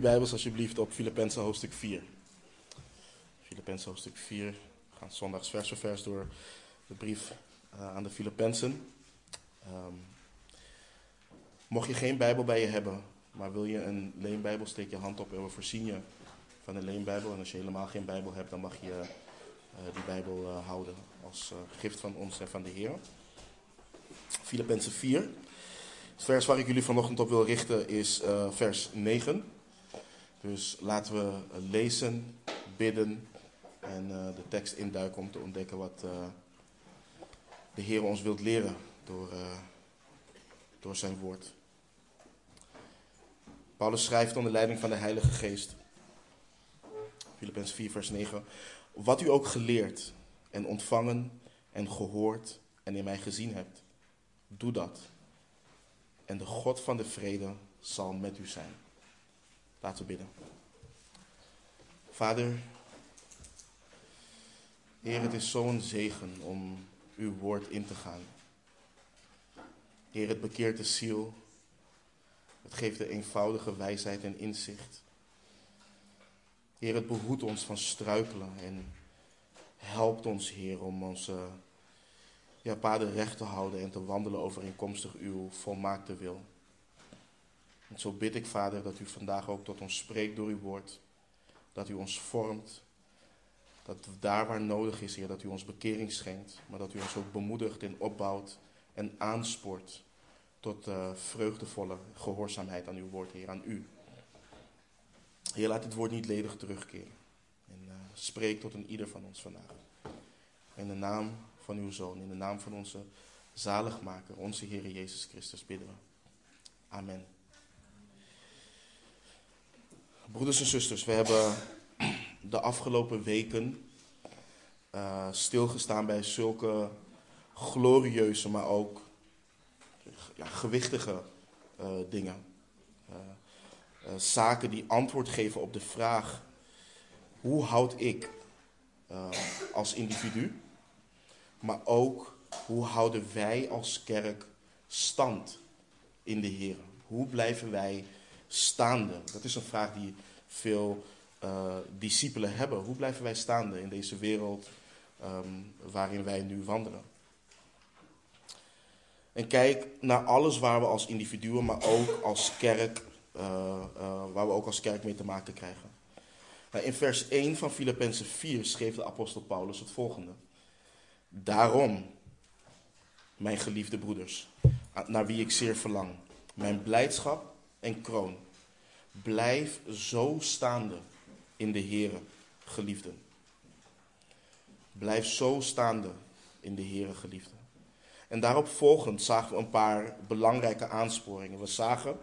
jullie Bijbels alsjeblieft op Filippenzen hoofdstuk 4. Filippenzen hoofdstuk 4. We gaan zondags vers voor vers door de brief uh, aan de Filippenzen. Um, mocht je geen Bijbel bij je hebben, maar wil je een leenbijbel, steek je hand op en we voorzien je van een leenbijbel. En als je helemaal geen Bijbel hebt, dan mag je uh, die Bijbel uh, houden als gift van ons en van de Heer. Filippenzen 4. Het vers waar ik jullie vanochtend op wil richten is uh, vers 9. Dus laten we lezen, bidden en uh, de tekst induiken om te ontdekken wat uh, de Heer ons wilt leren door, door zijn woord. Paulus schrijft onder leiding van de Heilige Geest, Filippenzen 4, vers 9. Wat u ook geleerd en ontvangen en gehoord en in mij gezien hebt, doe dat en de God van de vrede zal met u zijn. Laten we bidden. Vader, Heer, het is zo'n zegen om uw woord in te gaan. Heer, het bekeert de ziel. Het geeft de eenvoudige wijsheid en inzicht. Heer, het behoedt ons van struikelen en helpt ons, Heer, om onze ja, paden recht te houden en te wandelen overeenkomstig uw volmaakte wil. En zo bid ik, Vader, dat u vandaag ook tot ons spreekt door uw woord. Dat u ons vormt. Dat daar waar nodig is, Heer, dat u ons bekering schenkt. Maar dat u ons ook bemoedigt en opbouwt en aanspoort tot uh, vreugdevolle gehoorzaamheid aan uw woord, Heer, aan u. Heer, laat het woord niet ledig terugkeren. En uh, spreek tot een ieder van ons vandaag. In de naam van uw Zoon. In de naam van onze zaligmaker, onze Heer Jezus Christus, bidden we. Amen. Broeders en zusters, we hebben de afgelopen weken uh, stilgestaan bij zulke glorieuze, maar ook ja, gewichtige uh, dingen. Uh, zaken die antwoord geven op de vraag: hoe houd ik als individu maar ook hoe houden wij als kerk stand in de Heer? Hoe blijven wij staande? Dat is een vraag die veel uh, discipelen hebben. Hoe blijven wij staande in deze wereld um, waarin wij nu wandelen? En kijk naar alles waar we als individuen, maar ook als kerk, uh, uh, waar we ook als kerk mee te maken krijgen. Nou, in vers 1 van Filippenzen 4 schreef de apostel Paulus het volgende. Daarom, mijn geliefde broeders, naar wie ik zeer verlang, mijn blijdschap en kroon, blijf zo staande in de Here, geliefden. Blijf zo staande in de Here, geliefden. En daarop volgend zagen we een paar belangrijke aansporingen. We zagen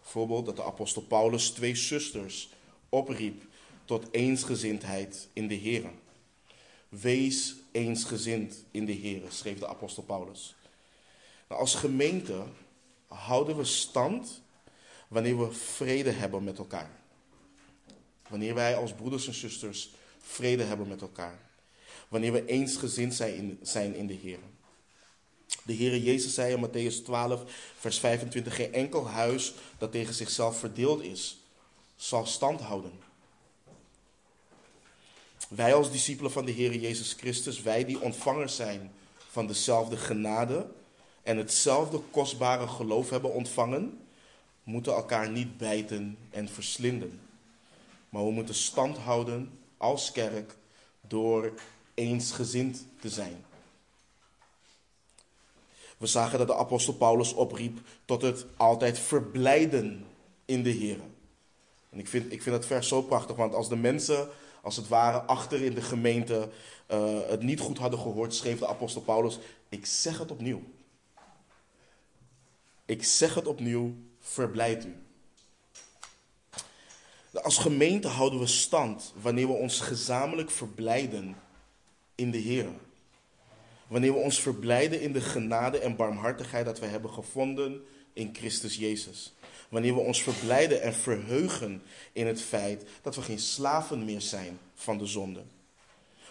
bijvoorbeeld dat de apostel Paulus twee zusters opriep tot eensgezindheid in de Here. Wees eensgezind in de Heer, schreef de apostel Paulus. Nou, als gemeente houden we stand wanneer we vrede hebben met elkaar. Wanneer wij als broeders en zusters vrede hebben met elkaar. Wanneer we eensgezind zijn in, zijn in de Heer. De Heer Jezus zei in Matthäus 12, vers 25: Geen enkel huis dat tegen zichzelf verdeeld is, zal stand houden. Wij als discipelen van de Heer Jezus Christus, wij die ontvangers zijn van dezelfde genade en hetzelfde kostbare geloof hebben ontvangen, moeten elkaar niet bijten en verslinden. Maar we moeten stand houden als kerk door eensgezind te zijn. We zagen dat de apostel Paulus opriep tot het altijd verblijden in de Heer. En ik vind, ik vind het vers zo prachtig, want als de mensen als het ware achter in de gemeente uh, het niet goed hadden gehoord, schreef de apostel Paulus: Ik zeg het opnieuw. Ik zeg het opnieuw, verblijd u. Als gemeente houden we stand wanneer we ons gezamenlijk verblijden in de Heer. Wanneer we ons verblijden in de genade en barmhartigheid dat we hebben gevonden in Christus Jezus. Wanneer we ons verblijden en verheugen in het feit dat we geen slaven meer zijn van de zonde.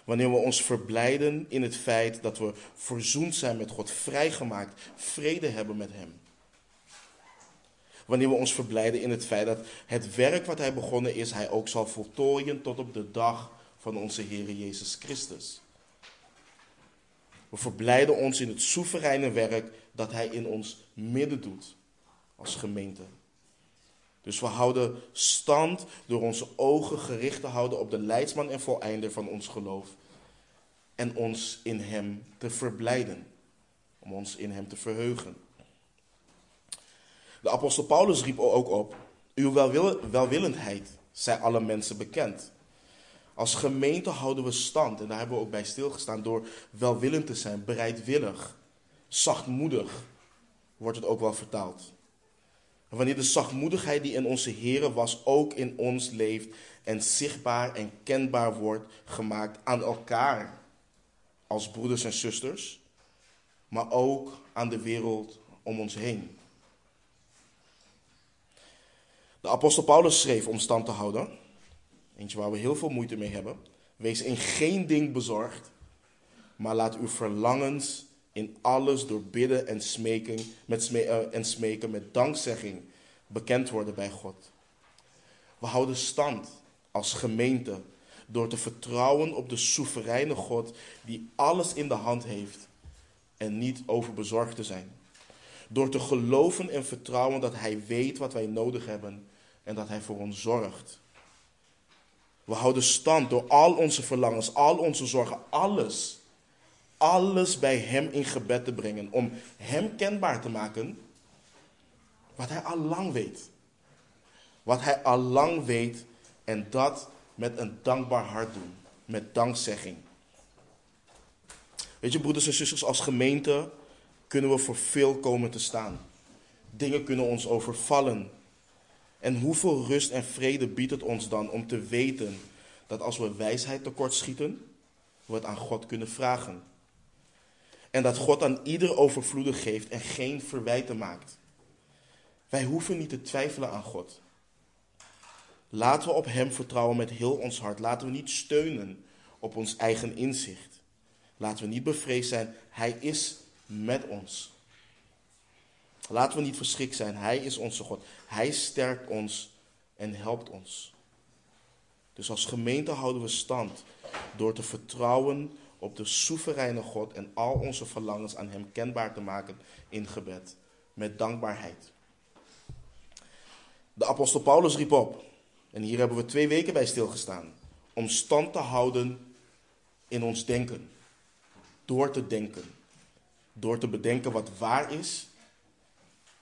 Wanneer we ons verblijden in het feit dat we verzoend zijn met God, vrijgemaakt, vrede hebben met Hem. Wanneer we ons verblijden in het feit dat het werk wat hij begonnen is, hij ook zal voltooien tot op de dag van onze Heer Jezus Christus. We verblijden ons in het soevereine werk dat hij in ons midden doet als gemeente. Dus we houden stand door onze ogen gericht te houden op de leidsman en voleinder van ons geloof. En ons in hem te verblijden. Om ons in hem te verheugen. De apostel Paulus riep ook op: Uw welwillendheid zij alle mensen bekend. Als gemeente houden we stand, en daar hebben we ook bij stilgestaan, door welwillend te zijn, bereidwillig, zachtmoedig, wordt het ook wel vertaald. Wanneer de zachtmoedigheid die in onze Here was ook in ons leeft en zichtbaar en kenbaar wordt gemaakt aan elkaar als broeders en zusters, maar ook aan de wereld om ons heen. De apostel Paulus schreef om stand te houden, eentje waar we heel veel moeite mee hebben. Wees in geen ding bezorgd, maar laat uw verlangens in alles door bidden en smeken, met uh, en smeken met dankzegging bekend worden bij God. We houden stand als gemeente door te vertrouwen op de soevereine God die alles in de hand heeft en niet overbezorgd te zijn. Door te geloven en vertrouwen dat Hij weet wat wij nodig hebben en dat Hij voor ons zorgt. We houden stand door al onze verlangens, al onze zorgen, alles, alles bij Hem in gebed te brengen. Om Hem kenbaar te maken wat Hij al lang weet. Wat Hij al lang weet en dat met een dankbaar hart doen, met dankzegging. Weet je, broeders en zusters, als gemeente kunnen we voor veel komen te staan. Dingen kunnen ons overvallen. En hoeveel rust en vrede biedt het ons dan om te weten dat als we wijsheid tekort schieten, we het aan God kunnen vragen. En dat God aan ieder overvloedig geeft en geen verwijten maakt. Wij hoeven niet te twijfelen aan God. Laten we op Hem vertrouwen met heel ons hart. Laten we niet steunen op ons eigen inzicht. Laten we niet bevreesd zijn. Hij is met ons. Laten we niet verschrikt zijn. Hij is onze God. Hij sterkt ons en helpt ons. Dus als gemeente houden we stand door te vertrouwen op de soevereine God en al onze verlangens aan Hem kenbaar te maken in gebed. Met dankbaarheid. De apostel Paulus riep op, en hier hebben we twee weken bij stilgestaan, om stand te houden in ons denken. Door te denken. Door te bedenken wat waar is,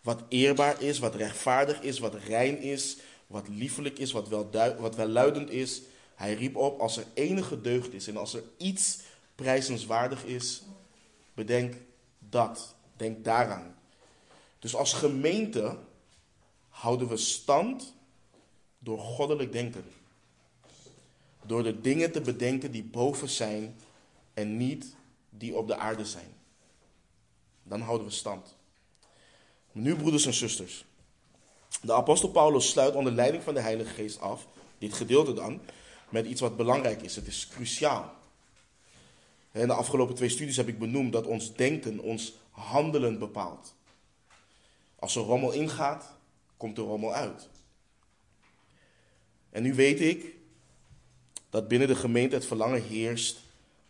wat eerbaar is, wat rechtvaardig is, wat rein is, wat liefelijk is, wat, wel wat welluidend is. Hij riep op, als er enige deugd is en als er iets prijzenswaardig is, bedenk dat. Denk daaraan. Dus als gemeente houden we stand door goddelijk denken. Door de dingen te bedenken die boven zijn en niet die op de aarde zijn. Dan houden we stand. Nu, broeders en zusters. De apostel Paulus sluit onder leiding van de Heilige Geest af, dit gedeelte dan, met iets wat belangrijk is. Het is cruciaal. In de afgelopen twee studies heb ik benoemd dat ons denken ons handelen bepaalt. Als er rommel ingaat, komt er rommel uit. En nu weet ik dat binnen de gemeente het verlangen heerst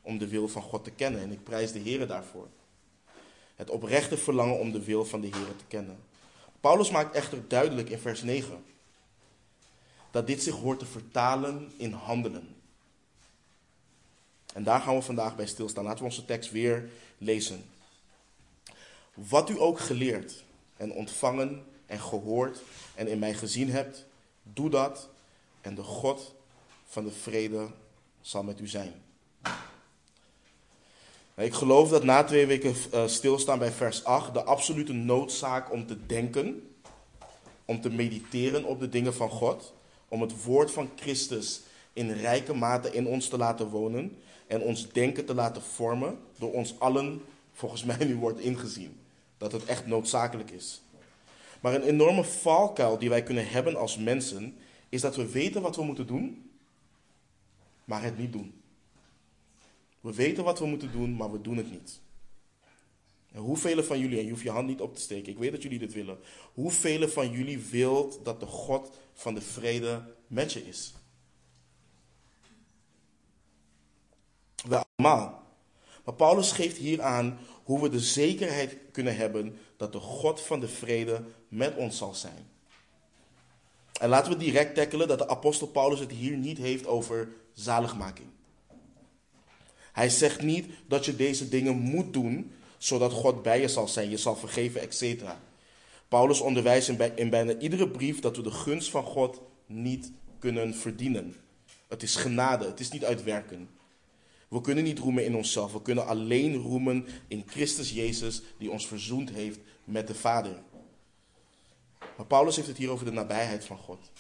om de wil van God te kennen. En ik prijs de Heer daarvoor. Het oprechte verlangen om de wil van de Heer te kennen. Paulus maakt echter duidelijk in vers 9 dat dit zich hoort te vertalen in handelen. En daar gaan we vandaag bij stilstaan. Laten we onze tekst weer lezen. Wat u ook geleerd en ontvangen en gehoord en in mij gezien hebt, doe dat en de God van de vrede zal met u zijn. Ik geloof dat na twee weken eh, stilstaan bij vers 8 de absolute noodzaak om te denken, om te mediteren op de dingen van God, om het woord van Christus in rijke mate in ons te laten wonen en ons denken te laten vormen, door ons allen volgens mij nu wordt ingezien. Dat het echt noodzakelijk is. Maar een enorme valkuil die wij kunnen hebben als mensen, is dat we weten wat we moeten doen, maar het niet doen. We weten wat we moeten doen, maar we doen het niet. En hoeveel van jullie, en je hoeft je hand niet op te steken, ik weet dat jullie dit willen. Hoeveel van jullie wilt dat de God van de vrede met je is? We allemaal. Maar Paulus geeft hier aan hoe we de zekerheid kunnen hebben dat de God van de vrede met ons zal zijn. En laten we direct tackelen dat de apostel Paulus het hier niet heeft over zaligmaking. Hij zegt niet dat je deze dingen moet doen zodat God bij je zal zijn, je zal vergeven, etc. Paulus onderwijst in bijna iedere brief dat we de gunst van God niet kunnen verdienen. Het is genade, het is niet uitwerken. We kunnen niet roemen in onszelf, we kunnen alleen roemen in Christus Jezus die ons verzoend heeft met de Vader. Maar Paulus heeft het hier over de nabijheid van God.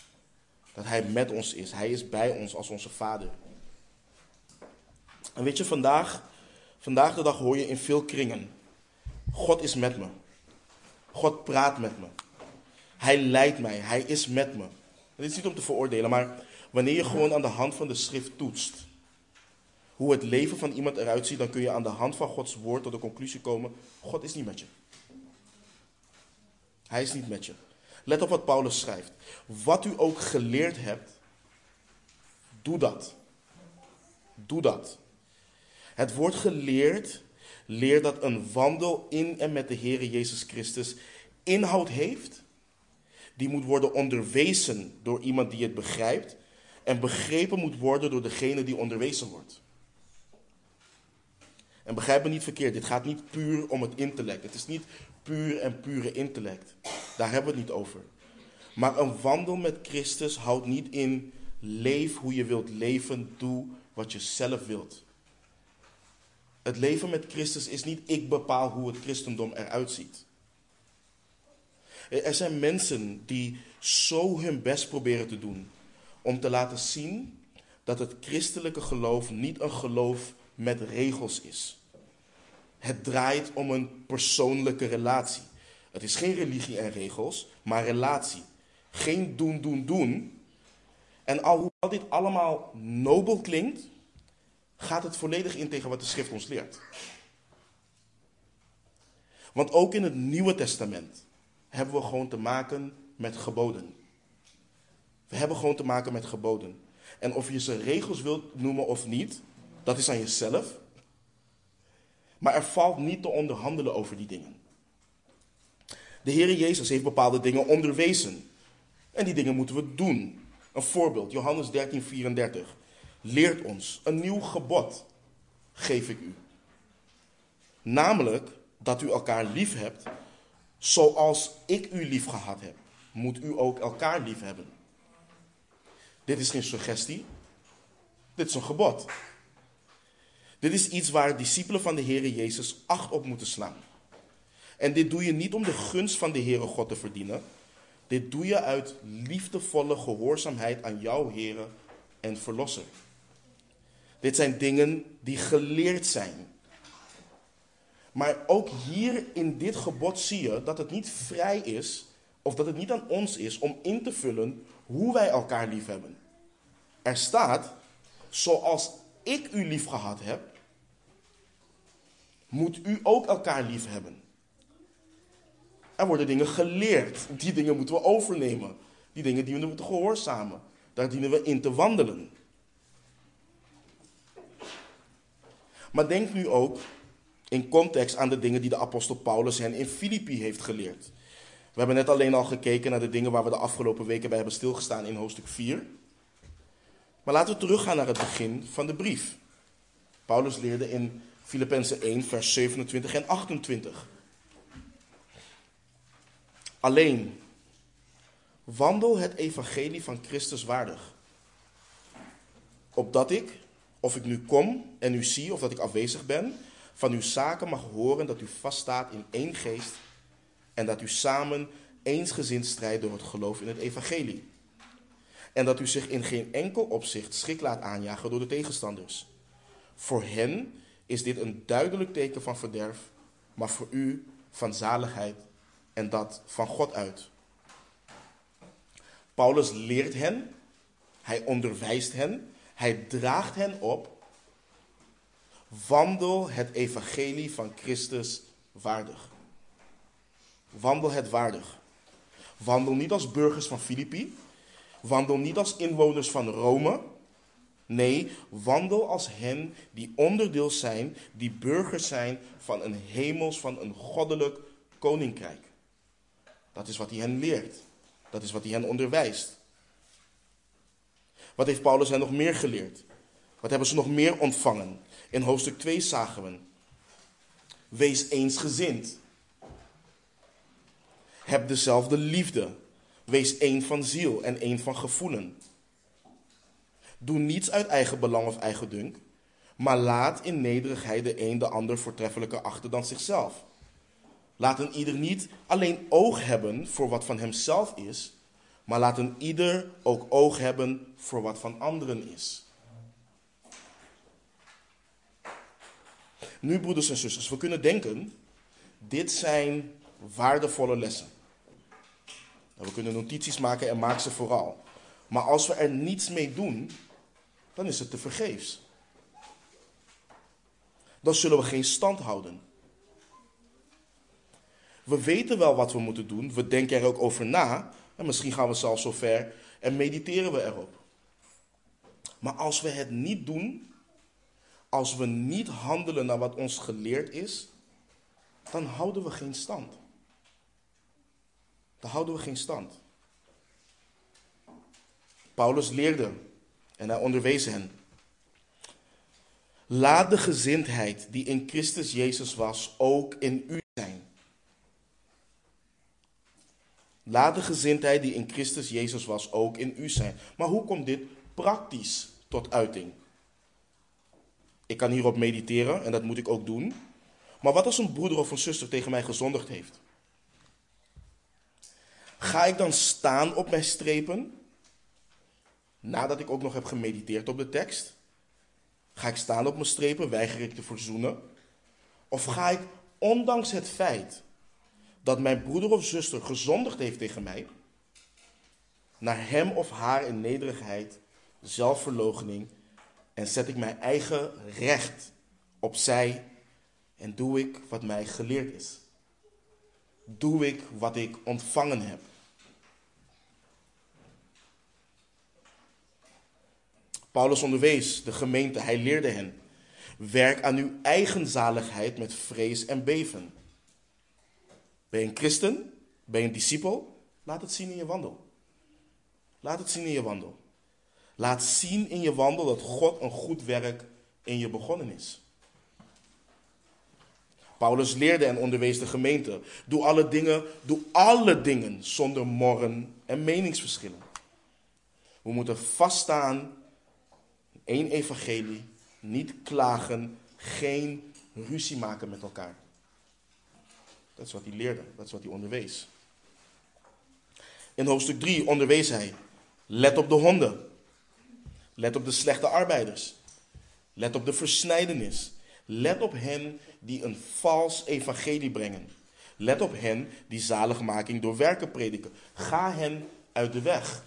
Dat Hij met ons is, Hij is bij ons als onze Vader. En weet je, vandaag, vandaag de dag hoor je in veel kringen, God is met me. God praat met me. Hij leidt mij, Hij is met me. dit is niet om te veroordelen, maar wanneer je gewoon aan de hand van de schrift toetst, hoe het leven van iemand eruit ziet, dan kun je aan de hand van Gods woord tot de conclusie komen: God is niet met je. Hij is niet met je. Let op wat Paulus schrijft. Wat u ook geleerd hebt, doe dat. Doe dat. Het woord geleerd leert dat een wandel in en met de Heer Jezus Christus inhoud heeft, die moet worden onderwezen door iemand die het begrijpt en begrepen moet worden door degene die onderwezen wordt. En begrijp me niet verkeerd, dit gaat niet puur om het intellect. Het is niet puur en pure intellect. Daar hebben we het niet over. Maar een wandel met Christus houdt niet in leef hoe je wilt leven, doe wat je zelf wilt. Het leven met Christus is niet ik bepaal hoe het christendom eruit ziet. Er zijn mensen die zo hun best proberen te doen om te laten zien dat het christelijke geloof niet een geloof met regels is. Het draait om een persoonlijke relatie. Het is geen religie en regels, maar relatie. Geen doen, doen, doen. En alhoewel dit allemaal nobel klinkt, gaat het volledig in tegen wat de schrift ons leert. Want ook in het Nieuwe Testament hebben we gewoon te maken met geboden. We hebben gewoon te maken met geboden. En of je ze regels wilt noemen of niet, dat is aan jezelf. Maar er valt niet te onderhandelen over die dingen. De Heer Jezus heeft bepaalde dingen onderwezen. En die dingen moeten we doen. Een voorbeeld, Johannes 13, 34. Leert ons, een nieuw gebod geef ik u. Namelijk dat u elkaar lief hebt, zoals ik u lief gehad heb, moet u ook elkaar lief hebben. Dit is geen suggestie, dit is een gebod. Dit is iets waar discipelen van de Heere Jezus acht op moeten slaan. En dit doe je niet om de gunst van de Heere God te verdienen. Dit doe je uit liefdevolle gehoorzaamheid aan jouw Heere en Verlosser. Dit zijn dingen die geleerd zijn. Maar ook hier in dit gebod zie je dat het niet vrij is, of dat het niet aan ons is om in te vullen hoe wij elkaar lief hebben. Er staat, zoals ik u lief gehad heb, moet u ook elkaar lief hebben. Er worden dingen geleerd. Die dingen moeten we overnemen. Die dingen die we moeten gehoorzamen. Daar dienen we in te wandelen. Maar denk nu ook in context aan de dingen die de apostel Paulus hen in Filippi heeft geleerd. We hebben net alleen al gekeken naar de dingen waar we de afgelopen weken bij hebben stilgestaan in hoofdstuk 4. Maar laten we teruggaan naar het begin van de brief. Paulus leerde in Filippenzen 1, vers 27 en 28. Alleen, wandel het evangelie van Christus waardig. Opdat ik, of ik nu kom en u zie of dat ik afwezig ben, van uw zaken mag horen dat u vaststaat in één geest en dat u samen eensgezind strijdt door het geloof in het evangelie. En dat u zich in geen enkel opzicht schrik laat aanjagen door de tegenstanders. Voor hen is dit een duidelijk teken van verderf, maar voor u van zaligheid en dat van God uit. Paulus leert hen, hij onderwijst hen, hij draagt hen op. Wandel het evangelie van Christus waardig. Wandel het waardig. Wandel niet als burgers van Filippi. Wandel niet als inwoners van Rome. Nee, wandel als hen die onderdeel zijn, die burgers zijn van een hemels, van een goddelijk koninkrijk. Dat is wat hij hen leert. Dat is wat hij hen onderwijst. Wat heeft Paulus hen nog meer geleerd? Wat hebben ze nog meer ontvangen? In hoofdstuk 2 zagen we. Wees eensgezind. Heb dezelfde liefde. Wees één van ziel en één van gevoelen. Doe niets uit eigen belang of eigen dunk, maar laat in nederigheid de een de ander voortreffelijker achter dan zichzelf. Laat een ieder niet alleen oog hebben voor wat van hemzelf is, maar laat een ieder ook oog hebben voor wat van anderen is. Nu, broeders en zusters, we kunnen denken, dit zijn waardevolle lessen. We kunnen notities maken en maak ze vooral. Maar als we er niets mee doen, dan is het te vergeefs. Dan zullen we geen stand houden. We weten wel wat we moeten doen, we denken er ook over na, en misschien gaan we zelfs zover en mediteren we erop. Maar als we het niet doen, als we niet handelen naar wat ons geleerd is, dan houden we geen stand. Dan houden we geen stand. Paulus leerde en hij onderwees hen. Laat de gezindheid die in Christus Jezus was ook in u zijn. Laat de gezindheid die in Christus Jezus was ook in u zijn. Maar hoe komt dit praktisch tot uiting? Ik kan hierop mediteren en dat moet ik ook doen. Maar wat als een broeder of een zuster tegen mij gezondigd heeft? Ga ik dan staan op mijn strepen? Nadat ik ook nog heb gemediteerd op de tekst? Ga ik staan op mijn strepen, weiger ik te verzoenen? Of ga ik, ondanks het feit dat mijn broeder of zuster gezondigd heeft tegen mij, naar hem of haar in nederigheid, zelfverloochening en zet ik mijn eigen recht opzij en doe ik wat mij geleerd is? Doe ik wat ik ontvangen heb? Paulus onderwees de gemeente, hij leerde hen. Werk aan uw eigen zaligheid met vrees en beven. Ben je een christen? Ben je een discipel? Laat het zien in je wandel. Laat het zien in je wandel. Laat zien in je wandel dat God een goed werk in je begonnen is. Paulus leerde en onderwees de gemeente. Doe alle dingen, doe alle dingen zonder morren en meningsverschillen. We moeten vaststaan één evangelie, niet klagen, geen ruzie maken met elkaar. Dat is wat hij leerde, dat is wat hij onderwees. In hoofdstuk 3 onderwees hij: let op de honden. Let op de slechte arbeiders. Let op de versnijdenis. Let op hen die een vals evangelie brengen. Let op hen die zaligmaking door werken prediken. Ga hen uit de weg.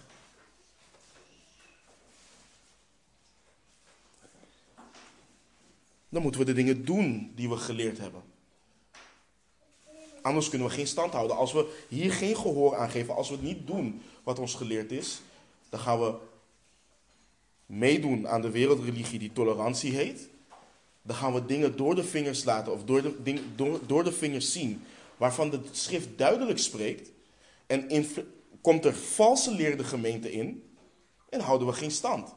dan moeten we de dingen doen die we geleerd hebben. Anders kunnen we geen stand houden. Als we hier geen gehoor aan geven, als we het niet doen wat ons geleerd is, dan gaan we meedoen aan de wereldreligie die tolerantie heet. Dan gaan we dingen door de vingers laten of door de, ding, door, de vingers zien waarvan de schrift duidelijk spreekt. En komt er valse leerde gemeente in en houden we geen stand.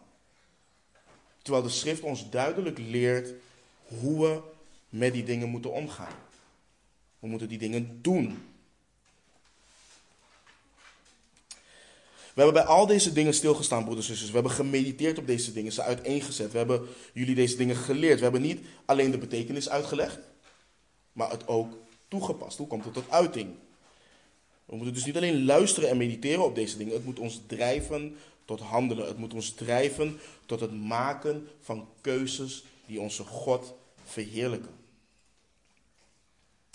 Terwijl de schrift ons duidelijk leert hoe we met die dingen moeten omgaan. We moeten die dingen doen. We hebben bij al deze dingen stilgestaan, broeders en zusters. We hebben gemediteerd op deze dingen, ze uiteengezet. We hebben jullie deze dingen geleerd. We hebben niet alleen de betekenis uitgelegd, maar het ook toegepast. Hoe komt het tot uiting? We moeten dus niet alleen luisteren en mediteren op deze dingen. Het moet ons drijven tot handelen. Het moet ons drijven tot het maken van keuzes die onze God verheerlijken.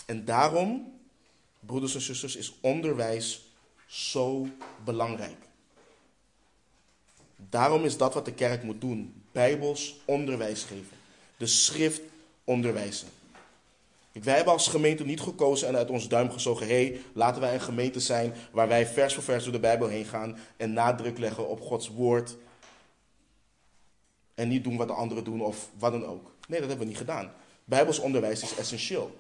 En daarom, broeders en zusters, is onderwijs zo belangrijk. Daarom is dat wat de kerk moet doen: bijbels onderwijs geven, de schrift onderwijzen. Wij hebben als gemeente niet gekozen en uit ons duim gezogen: hé, hey, laten wij een gemeente zijn waar wij vers voor vers door de Bijbel heen gaan en nadruk leggen op Gods woord. En niet doen wat de anderen doen of wat dan ook. Nee, dat hebben we niet gedaan. Bijbels onderwijs is essentieel.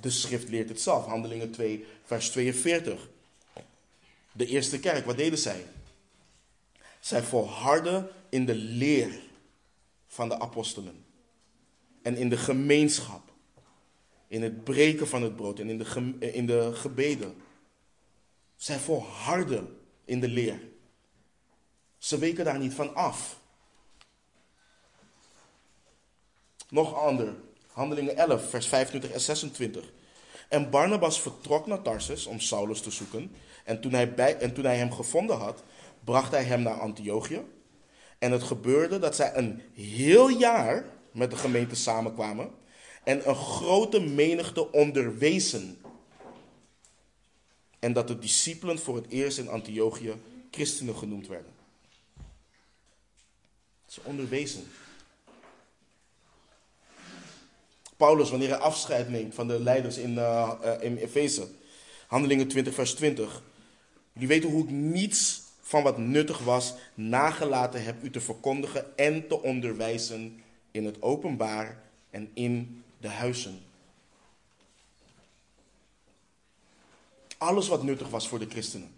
De schrift leert het zelf. Handelingen 2, vers 42. De eerste kerk, wat deden zij? Zij volharden in de leer van de apostelen. En in de gemeenschap. In het breken van het brood en in de, in de gebeden. Zij volharden in de leer. Ze weken daar niet van af. Nog ander. Handelingen 11, vers 25 en 26. En Barnabas vertrok naar Tarsus om Saulus te zoeken. En toen, hij bij, en toen hij hem gevonden had, bracht hij hem naar Antiochië. En het gebeurde dat zij een heel jaar met de gemeente samenkwamen en een grote menigte onderwezen. En dat de discipelen voor het eerst in Antiochië christenen genoemd werden. Ze onderwezen. Paulus, wanneer hij afscheid neemt van de leiders in, uh, in Efeze, Handelingen 20, vers 20. Jullie weten hoe ik niets van wat nuttig was nagelaten heb u te verkondigen en te onderwijzen in het openbaar en in de huizen. Alles wat nuttig was voor de christenen.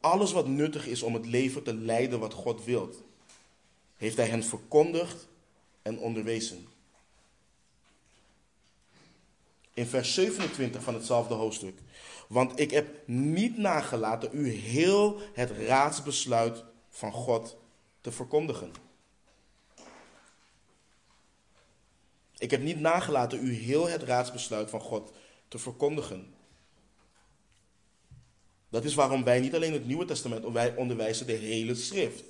Alles wat nuttig is om het leven te leiden wat God wilt, heeft hij hen verkondigd en onderwezen. In vers 27 van hetzelfde hoofdstuk. Want ik heb niet nagelaten u heel het raadsbesluit van God te verkondigen. Ik heb niet nagelaten u heel het raadsbesluit van God te verkondigen. Dat is waarom wij niet alleen het Nieuwe Testament, wij onderwijzen de hele schrift.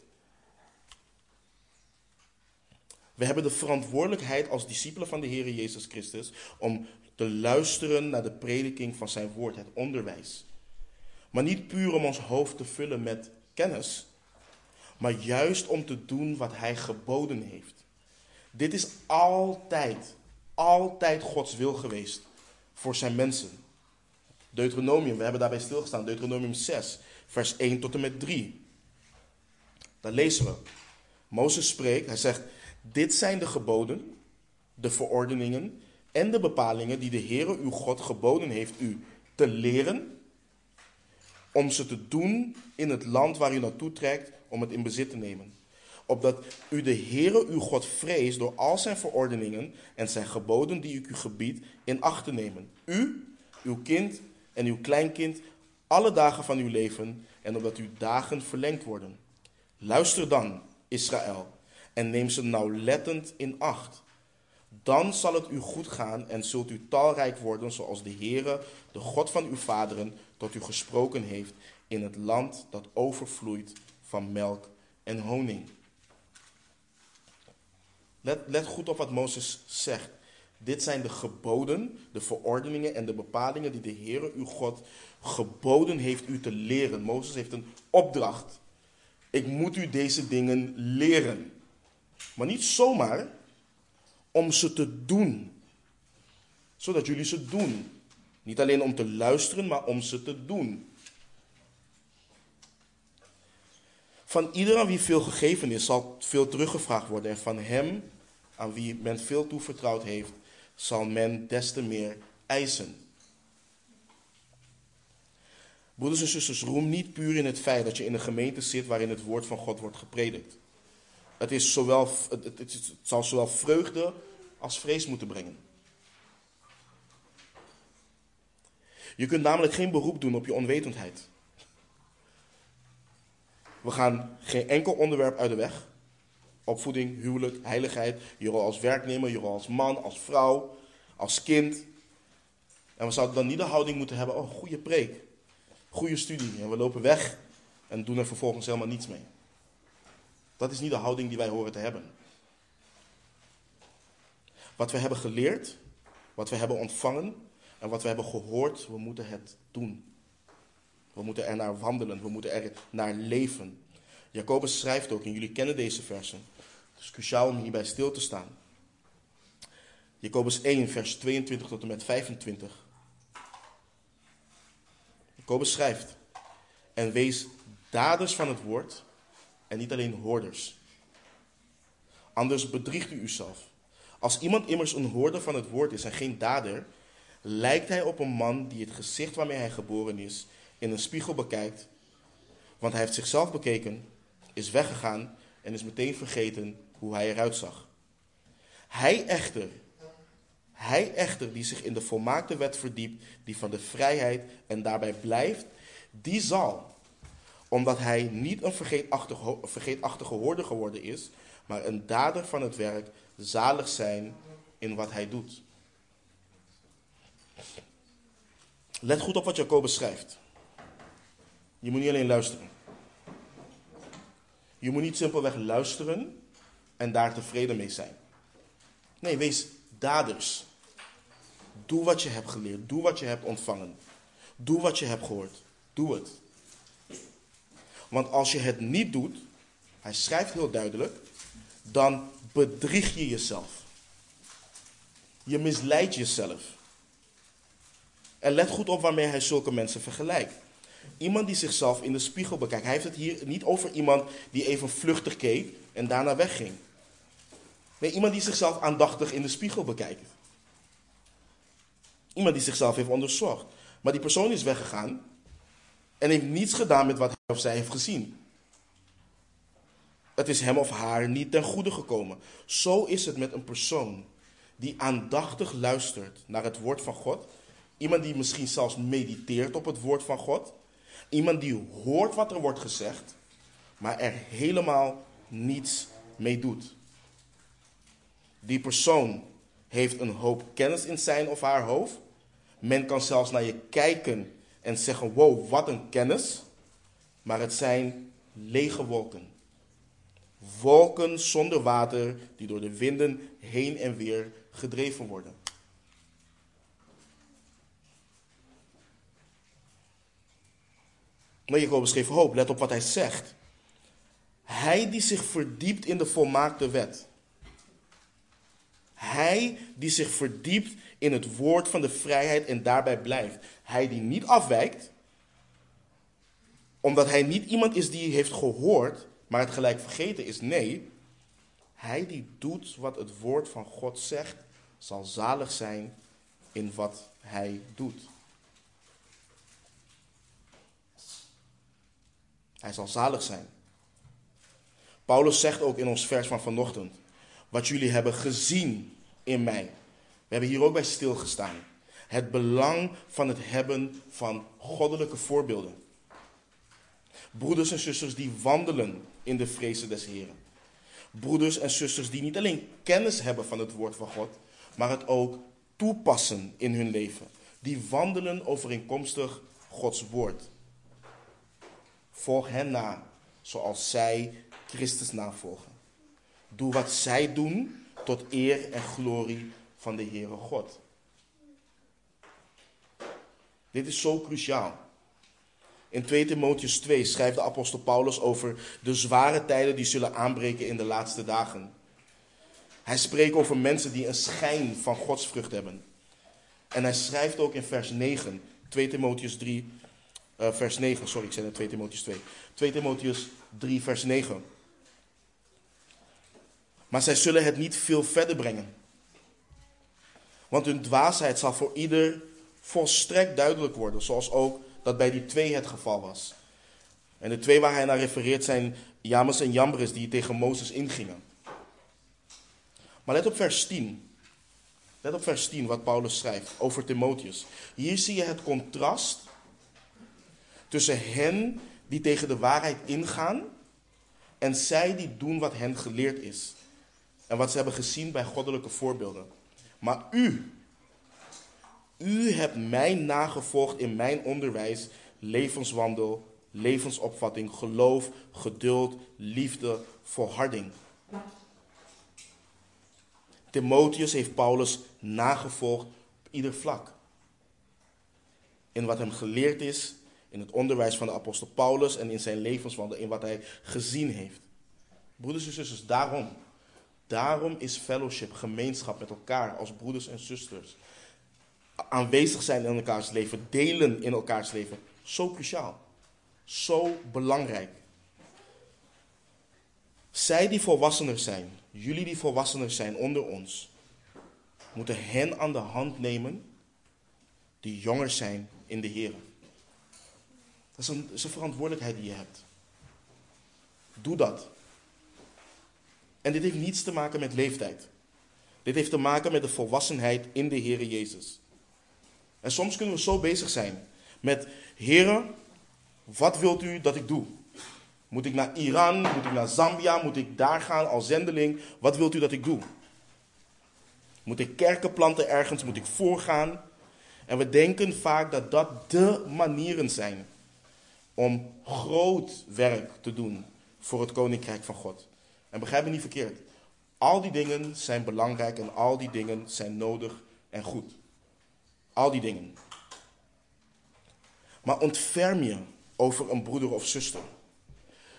We hebben de verantwoordelijkheid als discipelen van de Heer Jezus Christus om te luisteren naar de prediking van zijn woord, het onderwijs. Maar niet puur om ons hoofd te vullen met kennis, maar juist om te doen wat hij geboden heeft. Dit is altijd, altijd Gods wil geweest voor zijn mensen. Deuteronomium, we hebben daarbij stilgestaan, Deuteronomium 6, vers 1 tot en met 3. Daar lezen we. Mozes spreekt, hij zegt, dit zijn de geboden, de verordeningen en de bepalingen die de Heere uw God geboden heeft u te leren, om ze te doen in het land waar u naartoe trekt, om het in bezit te nemen. Opdat u de Heere uw God vreest door al zijn verordeningen en zijn geboden die ik u gebied in acht te nemen. U, uw kind en uw kleinkind, alle dagen van uw leven, en opdat uw dagen verlengd worden. Luister dan, Israël, en neem ze nauwlettend in acht dan zal het u goed gaan en zult u talrijk worden zoals de Heere, de God van uw vaderen, tot u gesproken heeft in het land dat overvloeit van melk en honing. Let, let goed op wat Mozes zegt. Dit zijn de geboden, de verordeningen en de bepalingen die de Heere uw God geboden heeft u te leren. Mozes heeft een opdracht. Ik moet u deze dingen leren. Maar niet zomaar, om ze te doen. Zodat jullie ze doen. Niet alleen om te luisteren, maar om ze te doen. Van ieder aan wie veel gegeven is, zal veel teruggevraagd worden. En van hem aan wie men veel toevertrouwd heeft, zal men des te meer eisen. Broeders en zusters, roem niet puur in het feit dat je in een gemeente zit waarin het woord van God wordt gepredikt. Het, is zowel, het, het, het zal zowel vreugde als vrees moeten brengen. Je kunt namelijk geen beroep doen op je onwetendheid. We gaan geen enkel onderwerp uit de weg. Opvoeding, huwelijk, heiligheid, je rol als werknemer, je rol als man, als vrouw, als kind. En we zouden dan niet de houding moeten hebben, oh, goede preek, goede studie. En we lopen weg en doen er vervolgens helemaal niets mee. Dat is niet de houding die wij horen te hebben. Wat we hebben geleerd, wat we hebben ontvangen en wat we hebben gehoord, we moeten het doen. We moeten er naar wandelen, we moeten er naar leven. Jacobus schrijft ook, en jullie kennen deze versen. Het is cruciaal om hierbij stil te staan. Jacobus 1, vers 22 tot en met 25. Jacobus schrijft: En wees daders van het woord en niet alleen hoorders. Anders bedriegt u uzelf. Als iemand immers een hoorder van het woord is en geen dader, lijkt hij op een man die het gezicht waarmee hij geboren is in een spiegel bekijkt. Want hij heeft zichzelf bekeken, is weggegaan en is meteen vergeten hoe hij eruit zag. Hij echter, hij echter die zich in de volmaakte wet verdiept, die van de vrijheid en daarbij blijft, die zal, omdat hij niet een vergeetachtige, vergeetachtige hoorder geworden is, maar een dader van het werk, zalig zijn in wat hij doet. Let goed op wat Jacobus schrijft. Je moet niet alleen luisteren. Je moet niet simpelweg luisteren en daar tevreden mee zijn. Nee, wees daders. Doe wat je hebt geleerd. Doe wat je hebt ontvangen. Doe wat je hebt gehoord. Doe het. Want als je het niet doet, hij schrijft heel duidelijk, dan bedrieg je jezelf. Je misleidt jezelf. En let goed op waarmee hij zulke mensen vergelijkt. Iemand die zichzelf in de spiegel bekijkt. Hij heeft het hier niet over iemand die even vluchtig keek en daarna wegging. Nee, iemand die zichzelf aandachtig in de spiegel bekijkt. Iemand die zichzelf heeft onderzocht. Maar die persoon is weggegaan en heeft niets gedaan met wat hij of zij heeft gezien. Het is hem of haar niet ten goede gekomen. Zo is het met een persoon die aandachtig luistert naar het woord van God. Iemand die misschien zelfs mediteert op het woord van God. Iemand die hoort wat er wordt gezegd, maar er helemaal niets mee doet. Die persoon heeft een hoop kennis in zijn of haar hoofd. Men kan zelfs naar je kijken en zeggen: Wow, wat een kennis. Maar het zijn lege wolken. Wolken zonder water die door de winden heen en weer gedreven worden. Maar Jacobus geeft hoop, let op wat hij zegt. Hij die zich verdiept in de volmaakte wet. Hij die zich verdiept in het woord van de vrijheid en daarbij blijft. Hij die niet afwijkt, omdat hij niet iemand is die heeft gehoord, maar het gelijk vergeten is. Nee, hij die doet wat het woord van God zegt, zal zalig zijn in wat hij doet. Hij zal zalig zijn. Paulus zegt ook in ons vers van vanochtend: Wat jullie hebben gezien in mij. We hebben hier ook bij stilgestaan. Het belang van het hebben van goddelijke voorbeelden. Broeders en zusters die wandelen in de vrezen des Heren. Broeders en zusters die niet alleen kennis hebben van het woord van God, maar het ook toepassen in hun leven. Die wandelen overeenkomstig Gods woord. Volg hen na, zoals zij Christus navolgen. Doe wat zij doen tot eer en glorie van de Heere God. Dit is zo cruciaal. In 2 Timotheus 2 schrijft de apostel Paulus over de zware tijden die zullen aanbreken in de laatste dagen. Hij spreekt over mensen die een schijn van godsvrucht hebben. En hij schrijft ook in vers 9, 2 Timotheus 3, uh, vers 9, sorry, ik zei net 2 Timotheus 2. 2 Timotheus 3, vers 9. Maar zij zullen het niet veel verder brengen. Want hun dwaasheid zal voor ieder volstrekt duidelijk worden, zoals ook dat bij die twee het geval was. En de twee waar hij naar refereert zijn James en Jambres die tegen Mozes ingingen. Maar let op vers 10. Let op vers 10 wat Paulus schrijft over Timotheus. Hier zie je het contrast tussen hen die tegen de waarheid ingaan en zij die doen wat hen geleerd is. En wat ze hebben gezien bij goddelijke voorbeelden. Maar u, u hebt mij nagevolgd in mijn onderwijs, levenswandel, levensopvatting, geloof, geduld, liefde, volharding. Timotheus heeft Paulus nagevolgd op ieder vlak. In wat hem geleerd is, in het onderwijs van de apostel Paulus en in zijn levenswandel, in wat hij gezien heeft. Broeders en zusters, daarom Daarom is fellowship, gemeenschap met elkaar als broeders en zusters, aanwezig zijn in elkaars leven, delen in elkaars leven, zo cruciaal. Zo belangrijk. Zij die volwassener zijn, jullie die volwassener zijn onder ons, moeten hen aan de hand nemen die jonger zijn in de Heer. Dat is een, is een verantwoordelijkheid die je hebt. Doe dat. En dit heeft niets te maken met leeftijd. Dit heeft te maken met de volwassenheid in de Heer Jezus. En soms kunnen we zo bezig zijn met, Heeren, wat wilt u dat ik doe? Moet ik naar Iran? Moet ik naar Zambia? Moet ik daar gaan als zendeling? Wat wilt u dat ik doe? Moet ik kerken planten ergens? Moet ik voorgaan? En we denken vaak dat dat de manieren zijn om groot werk te doen voor het koninkrijk van God. En begrijp me niet verkeerd. Al die dingen zijn belangrijk en al die dingen zijn nodig en goed. Al die dingen. Maar ontferm je over een broeder of zuster.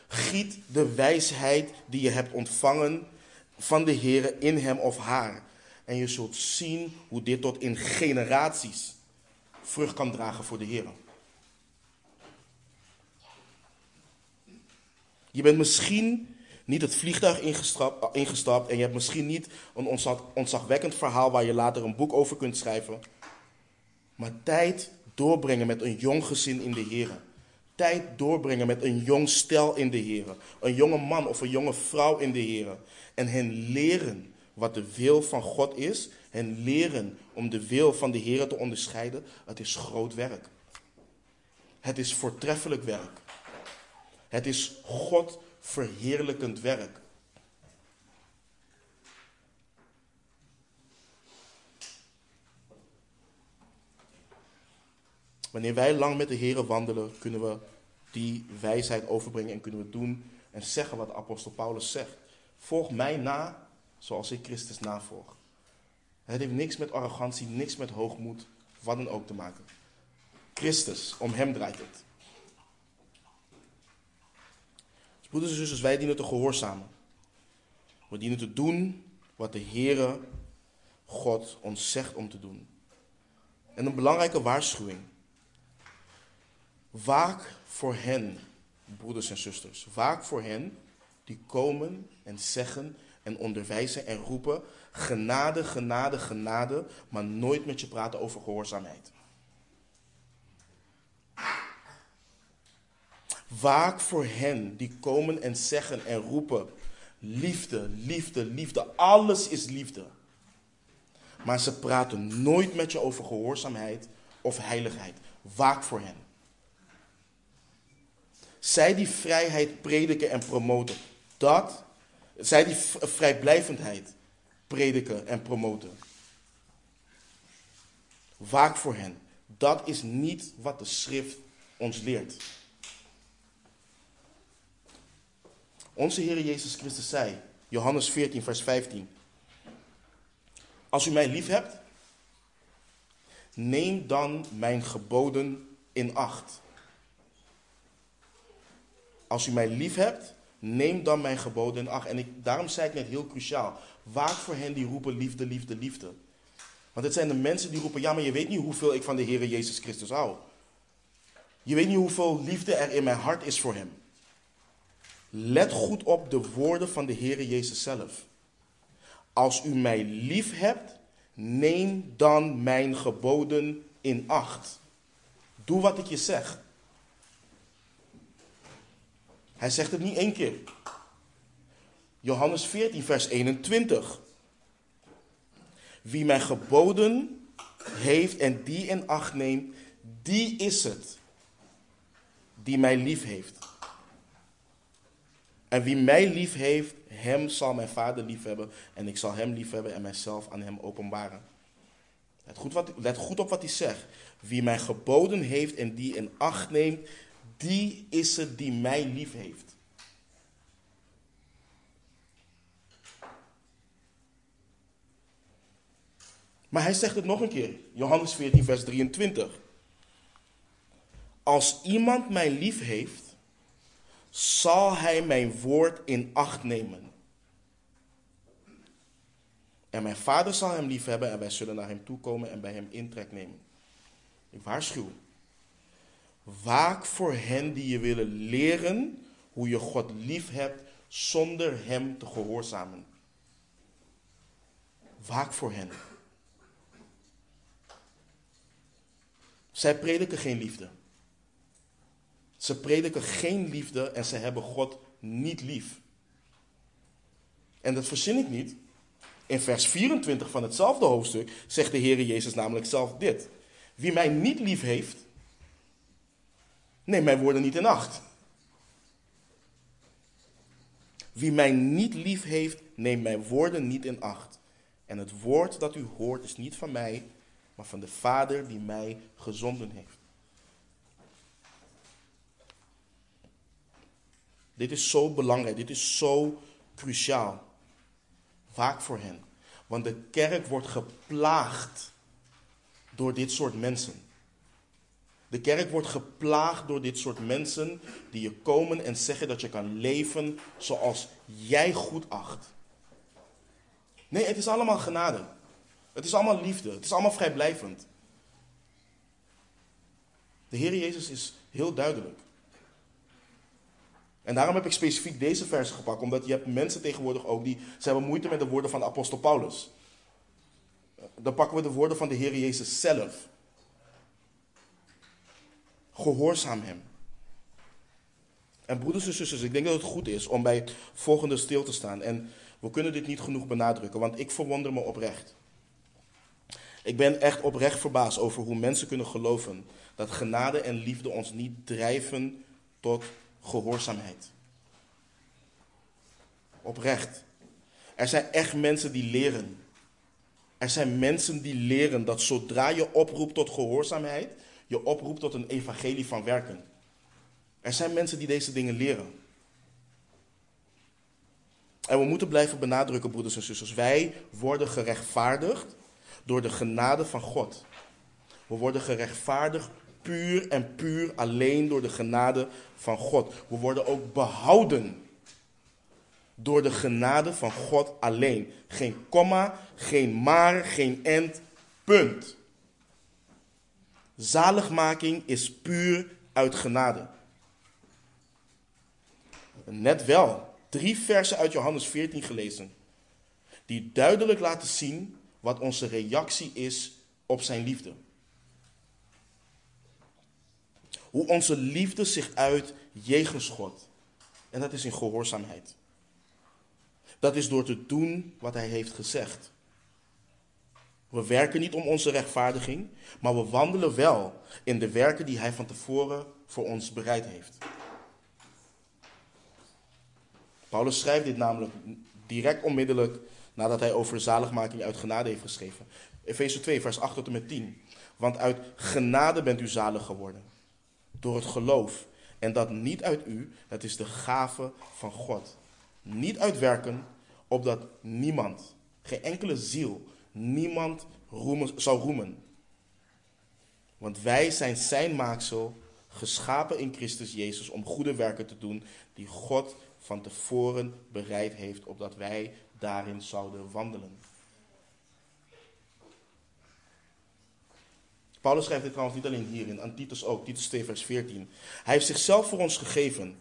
Giet de wijsheid die je hebt ontvangen van de Heer in hem of haar. En je zult zien hoe dit tot in generaties vrucht kan dragen voor de Heer. Je bent misschien niet het vliegtuig ingestapt, ingestapt en je hebt misschien niet een ontzag, ontzagwekkend verhaal waar je later een boek over kunt schrijven. Maar tijd doorbrengen met een jong gezin in de Heer. Tijd doorbrengen met een jong stel in de Heer. Een jonge man of een jonge vrouw in de Heer. En hen leren wat de wil van God is. Hen leren om de wil van de Heer te onderscheiden. Het is groot werk. Het is voortreffelijk werk. Het is God verheerlijkend werk. Wanneer wij lang met de Heer wandelen, kunnen we die wijsheid overbrengen en kunnen we doen en zeggen wat apostel Paulus zegt. Volg mij na zoals ik Christus navolg. Het heeft niks met arrogantie, niks met hoogmoed, wat dan ook te maken. Christus, om hem draait het. Dus broeders en zusters, wij dienen te gehoorzamen. We dienen te doen wat de Heere God ons zegt om te doen. En een belangrijke waarschuwing. Waak voor hen, broeders en zusters. Waak voor hen die komen en zeggen en onderwijzen en roepen: genade, genade, genade, maar nooit met je praten over gehoorzaamheid. Waak voor hen die komen en zeggen en roepen: liefde, liefde, liefde, alles is liefde. Maar ze praten nooit met je over gehoorzaamheid of heiligheid. Waak voor hen. Zij die vrijheid prediken en promoten. Dat, zij die vrijblijvendheid prediken en promoten. Waak voor hen. Dat is niet wat de schrift ons leert. Onze Heer Jezus Christus zei, Johannes 14, vers 15. Als u mij lief hebt, neem dan mijn geboden in acht. Als u mij lief hebt, neem dan mijn geboden in acht. En ik, daarom zei ik net heel cruciaal. Waak voor hen die roepen liefde, liefde, liefde. Want het zijn de mensen die roepen, ja, maar je weet niet hoeveel ik van de Heer Jezus Christus hou. Je weet niet hoeveel liefde er in mijn hart is voor hem. Let goed op de woorden van de Heer Jezus zelf. Als u mij lief hebt, neem dan mijn geboden in acht. Doe wat ik je zeg. Hij zegt het niet één keer. Johannes 14, vers 21. Wie mijn geboden heeft en die in acht neemt, die is het die mij lief heeft. En wie mij lief heeft, hem zal mijn vader lief hebben. En ik zal hem lief hebben en mijzelf aan hem openbaren. Let goed, wat, let goed op wat hij zegt. Wie mij geboden heeft en die in acht neemt, die is het die mij lief heeft. Maar hij zegt het nog een keer. Johannes 14, vers 23. Als iemand mij lief heeft, zal hij mijn woord in acht nemen. En mijn vader zal hem liefhebben en wij zullen naar hem toekomen en bij hem intrek nemen. Ik waarschuw. Waak voor hen die je willen leren hoe je God lief hebt zonder hem te gehoorzamen. Waak voor hen. Zij prediken geen liefde. Ze prediken geen liefde en ze hebben God niet lief. En dat verzin ik niet. In vers 24 van hetzelfde hoofdstuk zegt de Heer Jezus namelijk zelf dit. Wie mij niet lief heeft, neem mijn woorden niet in acht. Wie mij niet lief heeft, neem mijn woorden niet in acht. En het woord dat u hoort is niet van mij, maar van de Vader die mij gezonden heeft. Dit is zo belangrijk, dit is zo cruciaal. Vaak voor hen. Want de kerk wordt geplaagd door dit soort mensen. De kerk wordt geplaagd door dit soort mensen die je komen en zeggen dat je kan leven zoals jij goed acht. Nee, het is allemaal genade. Het is allemaal liefde. Het is allemaal vrijblijvend. De Heer Jezus is heel duidelijk. En daarom heb ik specifiek deze versen gepakt, omdat je hebt mensen tegenwoordig ook die ze hebben moeite met de woorden van de apostel Paulus. Dan pakken we de woorden van de Heer Jezus zelf. Gehoorzaam hem. En broeders en zusters, ik denk dat het goed is om bij volgende stil te staan. En we kunnen dit niet genoeg benadrukken, want ik verwonder me oprecht. Ik ben echt oprecht verbaasd over hoe mensen kunnen geloven dat genade en liefde ons niet drijven tot gehoorzaamheid. Oprecht. Er zijn echt mensen die leren. Er zijn mensen die leren dat zodra je oproept tot gehoorzaamheid, je oproept tot een evangelie van werken. Er zijn mensen die deze dingen leren. En we moeten blijven benadrukken, broeders en zusters. Wij worden gerechtvaardigd door de genade van God. We worden gerechtvaardigd puur en puur alleen door de genade van God. We worden ook behouden door de genade van God alleen. Geen komma, geen maar, geen end, punt. Zaligmaking is puur uit genade. Net wel, drie versen uit Johannes 14 gelezen, die duidelijk laten zien wat onze reactie is op zijn liefde. Hoe onze liefde zich uit jegens God. En dat is in gehoorzaamheid. Dat is door te doen wat hij heeft gezegd. We werken niet om onze rechtvaardiging, maar we wandelen wel in de werken die hij van tevoren voor ons bereid heeft. Paulus schrijft dit namelijk direct onmiddellijk nadat hij over zaligmaking uit genade heeft geschreven. Efeze 2, vers 8 tot en met 10. Want uit genade bent u zalig geworden. Door het geloof. En dat niet uit u, het is de gave van God. Niet uit werken, opdat niemand, geen enkele ziel, niemand roemen, zou roemen. Want wij zijn zijn maaksel, geschapen in Christus Jezus om goede werken te doen die God van tevoren bereid heeft, opdat wij daarin zouden wandelen. Paulus schrijft dit trouwens niet alleen hierin, aan Titus ook, Titus 2 vers 14. Hij heeft zichzelf voor ons gegeven,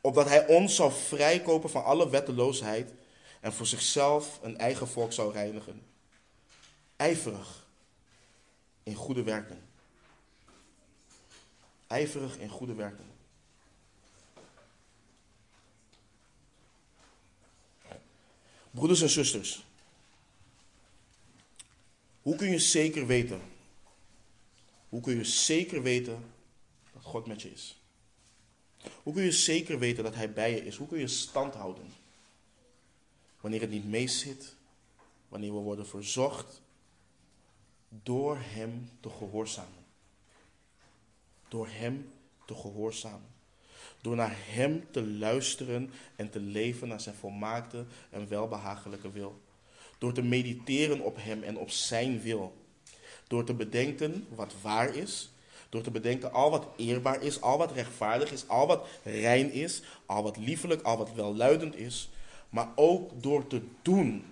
opdat hij ons zou vrijkopen van alle wetteloosheid en voor zichzelf een eigen volk zou reinigen. Ijverig in goede werken. Ijverig in goede werken. Broeders en zusters, hoe kun je zeker weten? Hoe kun je zeker weten dat God met je is? Hoe kun je zeker weten dat Hij bij je is? Hoe kun je stand houden? Wanneer het niet meezit, wanneer we worden verzocht door Hem te gehoorzamen. Door Hem te gehoorzamen. Door naar Hem te luisteren en te leven naar Zijn volmaakte en welbehagelijke wil. Door te mediteren op Hem en op Zijn wil. Door te bedenken wat waar is. Door te bedenken al wat eerbaar is, al wat rechtvaardig is, al wat rein is, al wat liefelijk, al wat welluidend is. Maar ook door te doen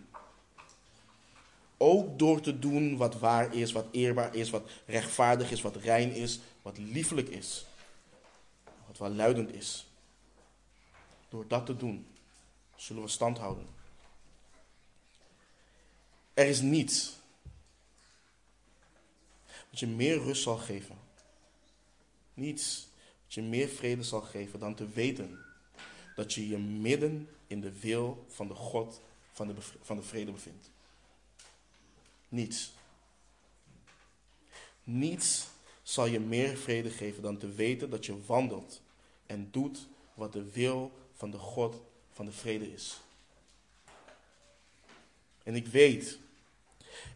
ook door te doen wat waar is, wat eerbaar is, wat rechtvaardig is, wat rein is, wat liefelijk is, wat welluidend is. Door dat te doen, zullen we stand houden. Er is niets wat je meer rust zal geven. Niets wat je meer vrede zal geven dan te weten dat je je midden in de wil van de God van de, van de vrede bevindt. Niets. Niets zal je meer vrede geven dan te weten dat je wandelt en doet wat de wil van de God van de vrede is. En ik weet,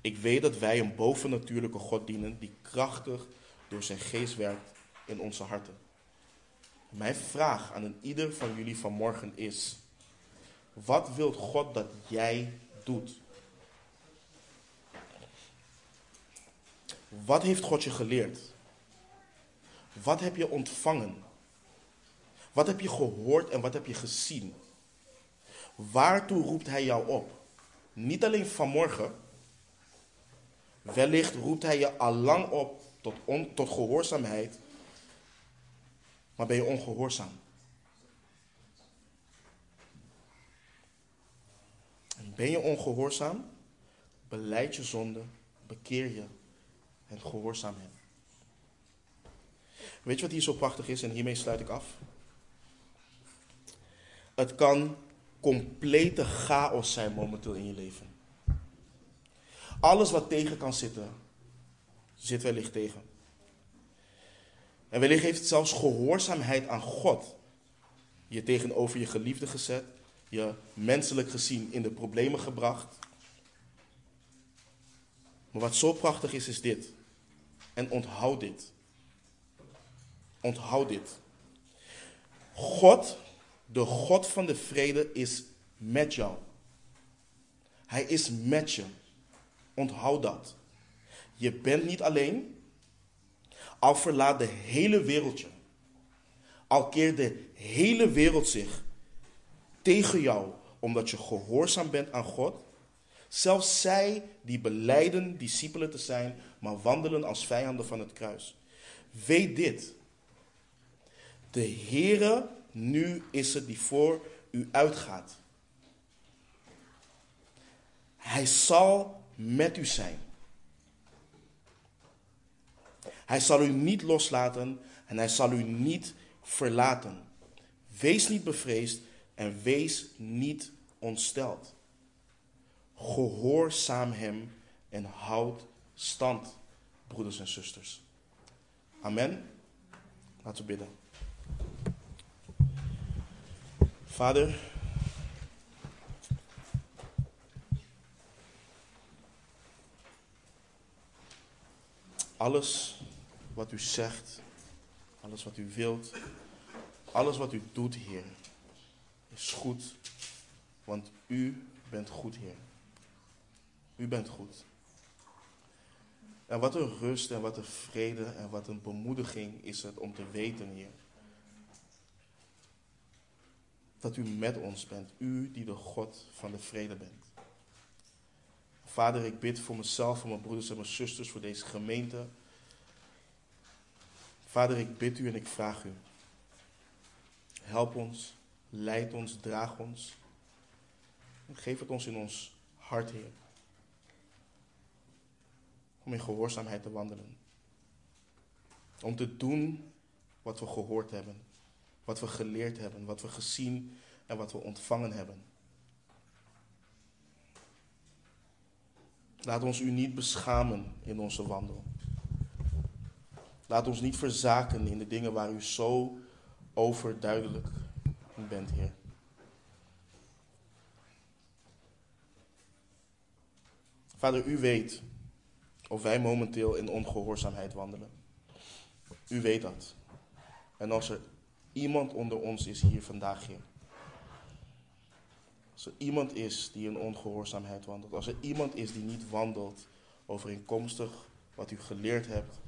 ik weet dat wij een bovennatuurlijke God dienen die krachtig door zijn geest werkt in onze harten. Mijn vraag aan een ieder van jullie vanmorgen is: wat wilt God dat jij doet? Wat heeft God je geleerd? Wat heb je ontvangen? Wat heb je gehoord en wat heb je gezien? Waartoe roept Hij jou op? Niet alleen vanmorgen. Wellicht roept Hij je al lang op tot, tot gehoorzaamheid. Maar ben je ongehoorzaam? En ben je ongehoorzaam? Beleid je zonde, bekeer je en gehoorzaam hem. Weet je wat hier zo prachtig is? En hiermee sluit ik af. Het kan complete chaos zijn momenteel in je leven. Alles wat tegen kan zitten, zit wellicht tegen. En wellicht heeft zelfs gehoorzaamheid aan God je tegenover je geliefde gezet, je menselijk gezien in de problemen gebracht. Maar wat zo prachtig is, is dit. En onthoud dit. Onthoud dit. God, de God van de vrede, is met jou. Hij is met je. Onthoud dat. Je bent niet alleen. Al verlaat de hele wereld je. Al keert de hele wereld zich tegen jou omdat je gehoorzaam bent aan God. Zelfs zij die beleiden discipelen te zijn, maar wandelen als vijanden van het kruis. Weet dit. De Heere nu is het die voor u uitgaat. Hij zal met u zijn. Hij zal u niet loslaten en hij zal u niet verlaten. Wees niet bevreesd en wees niet ontsteld. Gehoorzaam hem en houd stand, broeders en zusters. Amen. Laten we bidden. Vader, alles wat u zegt, alles wat u wilt, alles wat u doet, Heer, is goed, want u bent goed, Heer. U bent goed. En wat een rust en wat een vrede en wat een bemoediging is het om te weten, Heer. Dat u met ons bent. U die de God van de vrede bent. Vader, ik bid voor mezelf, voor mijn broeders en mijn zusters, voor deze gemeente. Vader, ik bid u en ik vraag u. Help ons, leid ons, draag ons. Geef het ons in ons hart, Heer om in gehoorzaamheid te wandelen. Om te doen wat we gehoord hebben, wat we geleerd hebben, wat we gezien en wat we ontvangen hebben. Laat ons u niet beschamen in onze wandel. Laat ons niet verzaken in de dingen waar u zo overduidelijk in bent, Heer. Vader, u weet of wij momenteel in ongehoorzaamheid wandelen. U weet dat. En als er iemand onder ons is hier vandaag, Heer. Als er iemand is die in ongehoorzaamheid wandelt. Als er iemand is die niet wandelt overeenkomstig wat u geleerd hebt.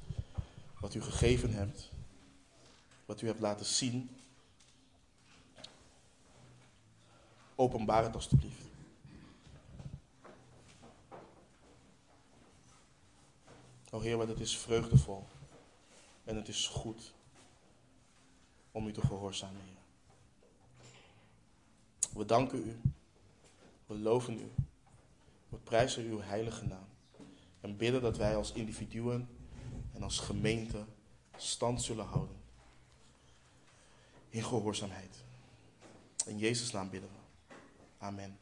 Wat u gegeven hebt. Wat u hebt laten zien. Openbaar het alstublieft. O Heer, want het is vreugdevol en het is goed om u te gehoorzamen, Heer. We danken u, we loven u, we prijzen uw heilige naam en bidden dat wij als individuen en als gemeente stand zullen houden in gehoorzaamheid. In Jezus' naam bidden we. Amen.